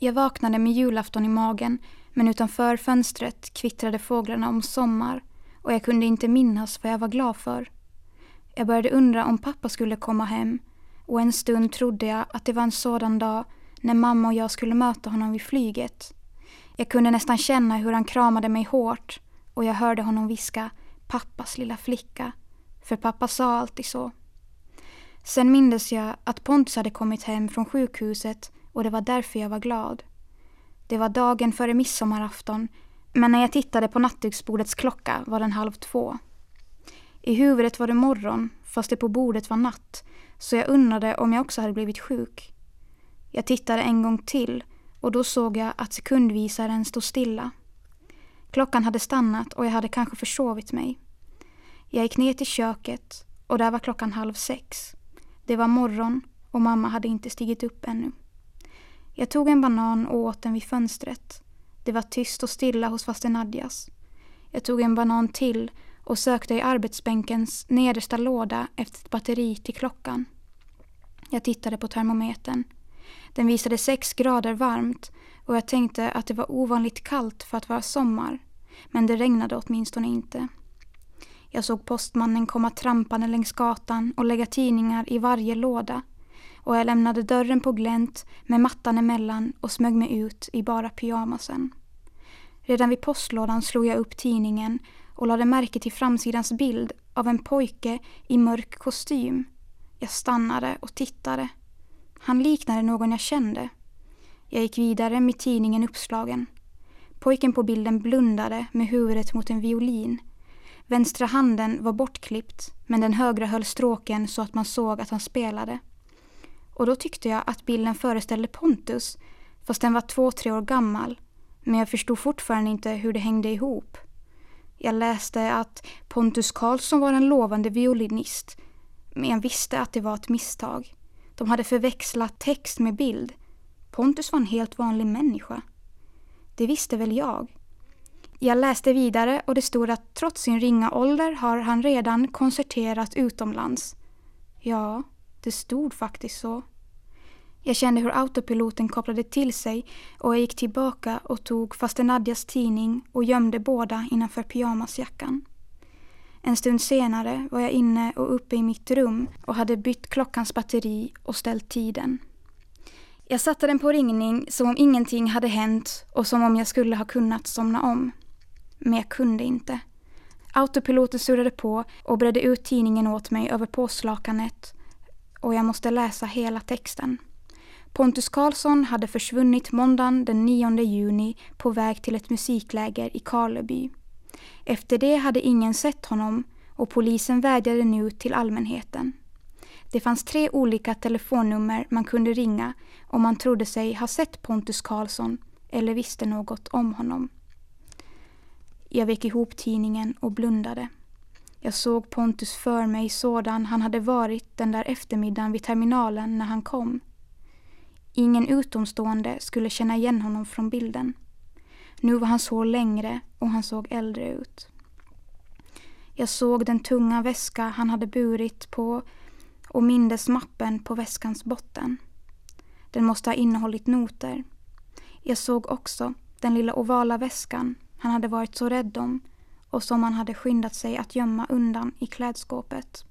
Jag vaknade med julafton i magen men utanför fönstret kvittrade fåglarna om sommar och jag kunde inte minnas vad jag var glad för. Jag började undra om pappa skulle komma hem och en stund trodde jag att det var en sådan dag när mamma och jag skulle möta honom vid flyget. Jag kunde nästan känna hur han kramade mig hårt och jag hörde honom viska pappas lilla flicka. För pappa sa alltid så. Sen mindes jag att Pontus hade kommit hem från sjukhuset och det var därför jag var glad. Det var dagen före midsommarafton men när jag tittade på nattduksbordets klocka var den halv två. I huvudet var det morgon fast det på bordet var natt så jag undrade om jag också hade blivit sjuk. Jag tittade en gång till och då såg jag att sekundvisaren stod stilla. Klockan hade stannat och jag hade kanske försovit mig. Jag gick ner till köket och där var klockan halv sex. Det var morgon och mamma hade inte stigit upp ännu. Jag tog en banan och åt den vid fönstret. Det var tyst och stilla hos faster Nadjas. Jag tog en banan till och sökte i arbetsbänkens nedersta låda efter ett batteri till klockan. Jag tittade på termometern. Den visade sex grader varmt och jag tänkte att det var ovanligt kallt för att vara sommar. Men det regnade åtminstone inte. Jag såg postmannen komma trampande längs gatan och lägga tidningar i varje låda. Och jag lämnade dörren på glänt med mattan emellan och smög mig ut i bara pyjamasen. Redan vid postlådan slog jag upp tidningen och lade märke till framsidans bild av en pojke i mörk kostym. Jag stannade och tittade. Han liknade någon jag kände. Jag gick vidare med tidningen uppslagen. Pojken på bilden blundade med huvudet mot en violin. Vänstra handen var bortklippt men den högra höll stråken så att man såg att han spelade. Och då tyckte jag att bilden föreställde Pontus fast den var två, tre år gammal. Men jag förstod fortfarande inte hur det hängde ihop. Jag läste att Pontus Karlsson var en lovande violinist men jag visste att det var ett misstag. De hade förväxlat text med bild. Pontus var en helt vanlig människa. Det visste väl jag. Jag läste vidare och det stod att trots sin ringa ålder har han redan konserterat utomlands. Ja, det stod faktiskt så. Jag kände hur autopiloten kopplade till sig och jag gick tillbaka och tog faste Nadjas tidning och gömde båda innanför pyjamasjackan. En stund senare var jag inne och uppe i mitt rum och hade bytt klockans batteri och ställt tiden. Jag satte den på ringning som om ingenting hade hänt och som om jag skulle ha kunnat somna om. Men jag kunde inte. Autopiloten surrade på och bredde ut tidningen åt mig över påslakanet och jag måste läsa hela texten. Pontus Karlsson hade försvunnit måndagen den 9 juni på väg till ett musikläger i Karleby. Efter det hade ingen sett honom och polisen vädjade nu till allmänheten. Det fanns tre olika telefonnummer man kunde ringa om man trodde sig ha sett Pontus Karlsson eller visste något om honom. Jag vek ihop tidningen och blundade. Jag såg Pontus för mig sådan han hade varit den där eftermiddagen vid terminalen när han kom. Ingen utomstående skulle känna igen honom från bilden. Nu var hans hår längre och han såg äldre ut. Jag såg den tunga väska han hade burit på och mindes mappen på väskans botten. Den måste ha innehållit noter. Jag såg också den lilla ovala väskan han hade varit så rädd om och som han hade skyndat sig att gömma undan i klädskåpet.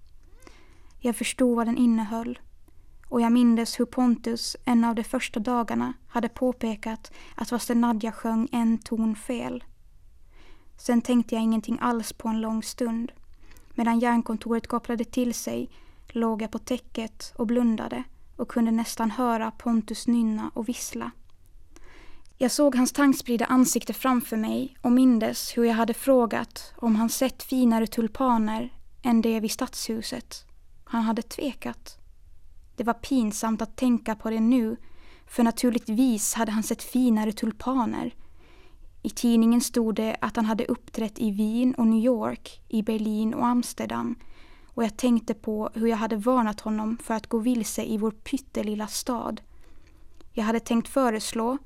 Jag förstod vad den innehöll och jag mindes hur Pontus en av de första dagarna hade påpekat att faster Nadja sjöng en ton fel. Sen tänkte jag ingenting alls på en lång stund. Medan järnkontoret kopplade till sig låg jag på täcket och blundade och kunde nästan höra Pontus nynna och vissla. Jag såg hans tankspridda ansikte framför mig och mindes hur jag hade frågat om han sett finare tulpaner än det vid stadshuset. Han hade tvekat. Det var pinsamt att tänka på det nu, för naturligtvis hade han sett finare tulpaner. I tidningen stod det att han hade uppträtt i Wien och New York, i Berlin och Amsterdam och jag tänkte på hur jag hade varnat honom för att gå vilse i vår pyttelilla stad. Jag hade tänkt föreslå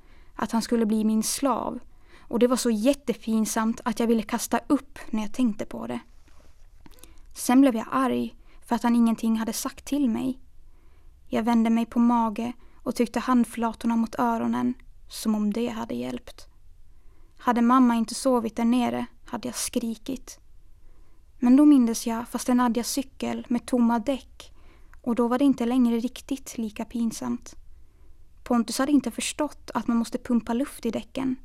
att han skulle bli min slav och det var så jättepinsamt att jag ville kasta upp när jag tänkte på det. Sen blev jag arg för att han ingenting hade sagt till mig. Jag vände mig på mage och tryckte handflatorna mot öronen Som om det hade hjälpt. Hade mamma inte sovit där nere hade jag skrikit. Men då mindes jag fasten Nadjas cykel med tomma däck och då var det inte längre riktigt lika pinsamt. Pontus hade inte förstått att man måste pumpa luft i däcken.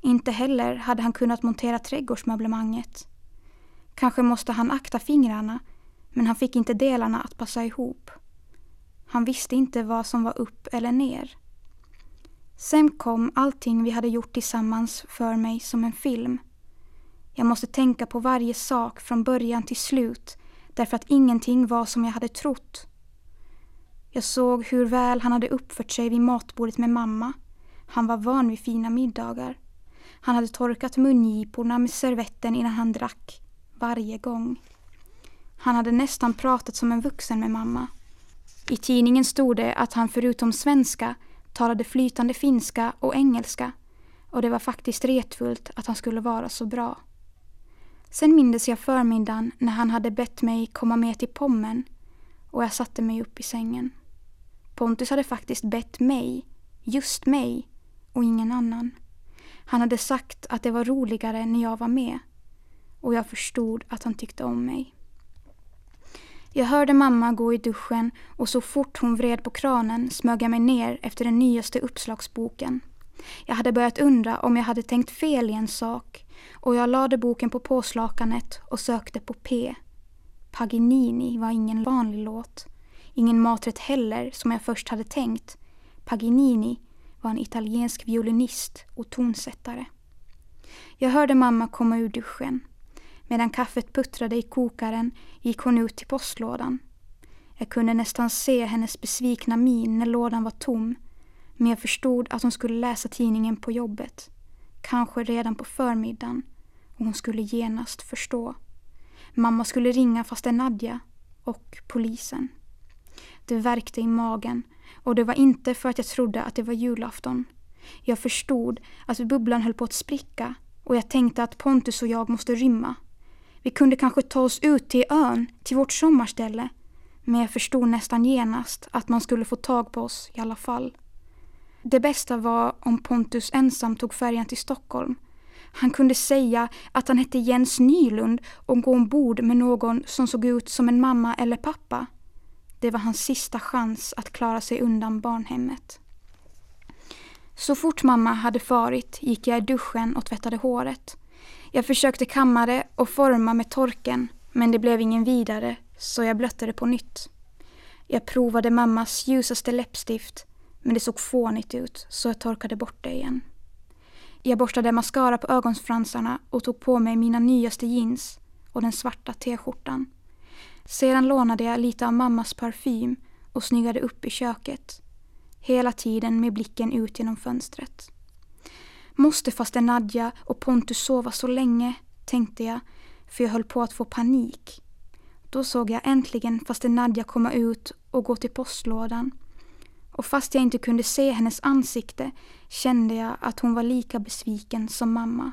Inte heller hade han kunnat montera trädgårdsmöblemanget. Kanske måste han akta fingrarna, men han fick inte delarna att passa ihop. Han visste inte vad som var upp eller ner. Sen kom allting vi hade gjort tillsammans för mig som en film. Jag måste tänka på varje sak från början till slut därför att ingenting var som jag hade trott. Jag såg hur väl han hade uppfört sig vid matbordet med mamma. Han var van vid fina middagar. Han hade torkat mungiporna med servetten innan han drack. Varje gång. Han hade nästan pratat som en vuxen med mamma. I tidningen stod det att han förutom svenska talade flytande finska och engelska och det var faktiskt retfullt att han skulle vara så bra. Sen mindes jag förmiddagen när han hade bett mig komma med till pommen och jag satte mig upp i sängen. Pontus hade faktiskt bett mig, just mig, och ingen annan. Han hade sagt att det var roligare när jag var med och jag förstod att han tyckte om mig. Jag hörde mamma gå i duschen och så fort hon vred på kranen smög jag mig ner efter den nyaste uppslagsboken. Jag hade börjat undra om jag hade tänkt fel i en sak och jag lade boken på påslakanet och sökte på P. Paginini var ingen vanlig låt. Ingen maträtt heller, som jag först hade tänkt. Paganini var en italiensk violinist och tonsättare. Jag hörde mamma komma ur duschen. Medan kaffet puttrade i kokaren gick hon ut till postlådan. Jag kunde nästan se hennes besvikna min när lådan var tom. Men jag förstod att hon skulle läsa tidningen på jobbet. Kanske redan på förmiddagen. Och hon skulle genast förstå. Mamma skulle ringa faster Nadja och polisen. Det värkte i magen och det var inte för att jag trodde att det var julafton. Jag förstod att bubblan höll på att spricka och jag tänkte att Pontus och jag måste rymma. Vi kunde kanske ta oss ut till ön, till vårt sommarställe. Men jag förstod nästan genast att man skulle få tag på oss i alla fall. Det bästa var om Pontus ensam tog färjan till Stockholm. Han kunde säga att han hette Jens Nylund och gå ombord med någon som såg ut som en mamma eller pappa. Det var hans sista chans att klara sig undan barnhemmet. Så fort mamma hade farit gick jag i duschen och tvättade håret. Jag försökte kamma det och forma med torken men det blev ingen vidare så jag blötte det på nytt. Jag provade mammas ljusaste läppstift men det såg fånigt ut så jag torkade bort det igen. Jag borstade mascara på ögonfransarna och tog på mig mina nyaste jeans och den svarta t-skjortan. Sedan lånade jag lite av mammas parfym och snyggade upp i köket. Hela tiden med blicken ut genom fönstret. Måste faster Nadja och Pontus sova så länge, tänkte jag, för jag höll på att få panik. Då såg jag äntligen faster Nadja komma ut och gå till postlådan. Och fast jag inte kunde se hennes ansikte kände jag att hon var lika besviken som mamma.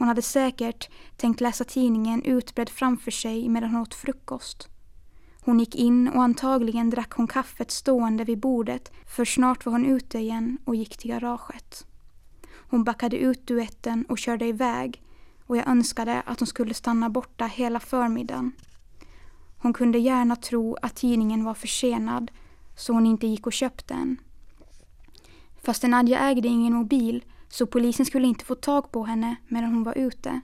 Hon hade säkert tänkt läsa tidningen utbredd framför sig medan hon åt frukost. Hon gick in och antagligen drack hon kaffet stående vid bordet för snart var hon ute igen och gick till garaget. Hon backade ut duetten och körde iväg och jag önskade att hon skulle stanna borta hela förmiddagen. Hon kunde gärna tro att tidningen var försenad så hon inte gick och köpte en. Fast Nadja ägde ingen mobil så polisen skulle inte få tag på henne medan hon var ute.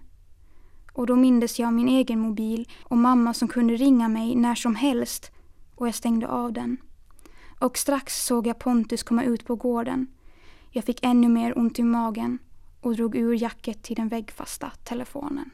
Och då mindes jag min egen mobil och mamma som kunde ringa mig när som helst och jag stängde av den. Och strax såg jag Pontus komma ut på gården. Jag fick ännu mer ont i magen och drog ur jacket till den väggfasta telefonen.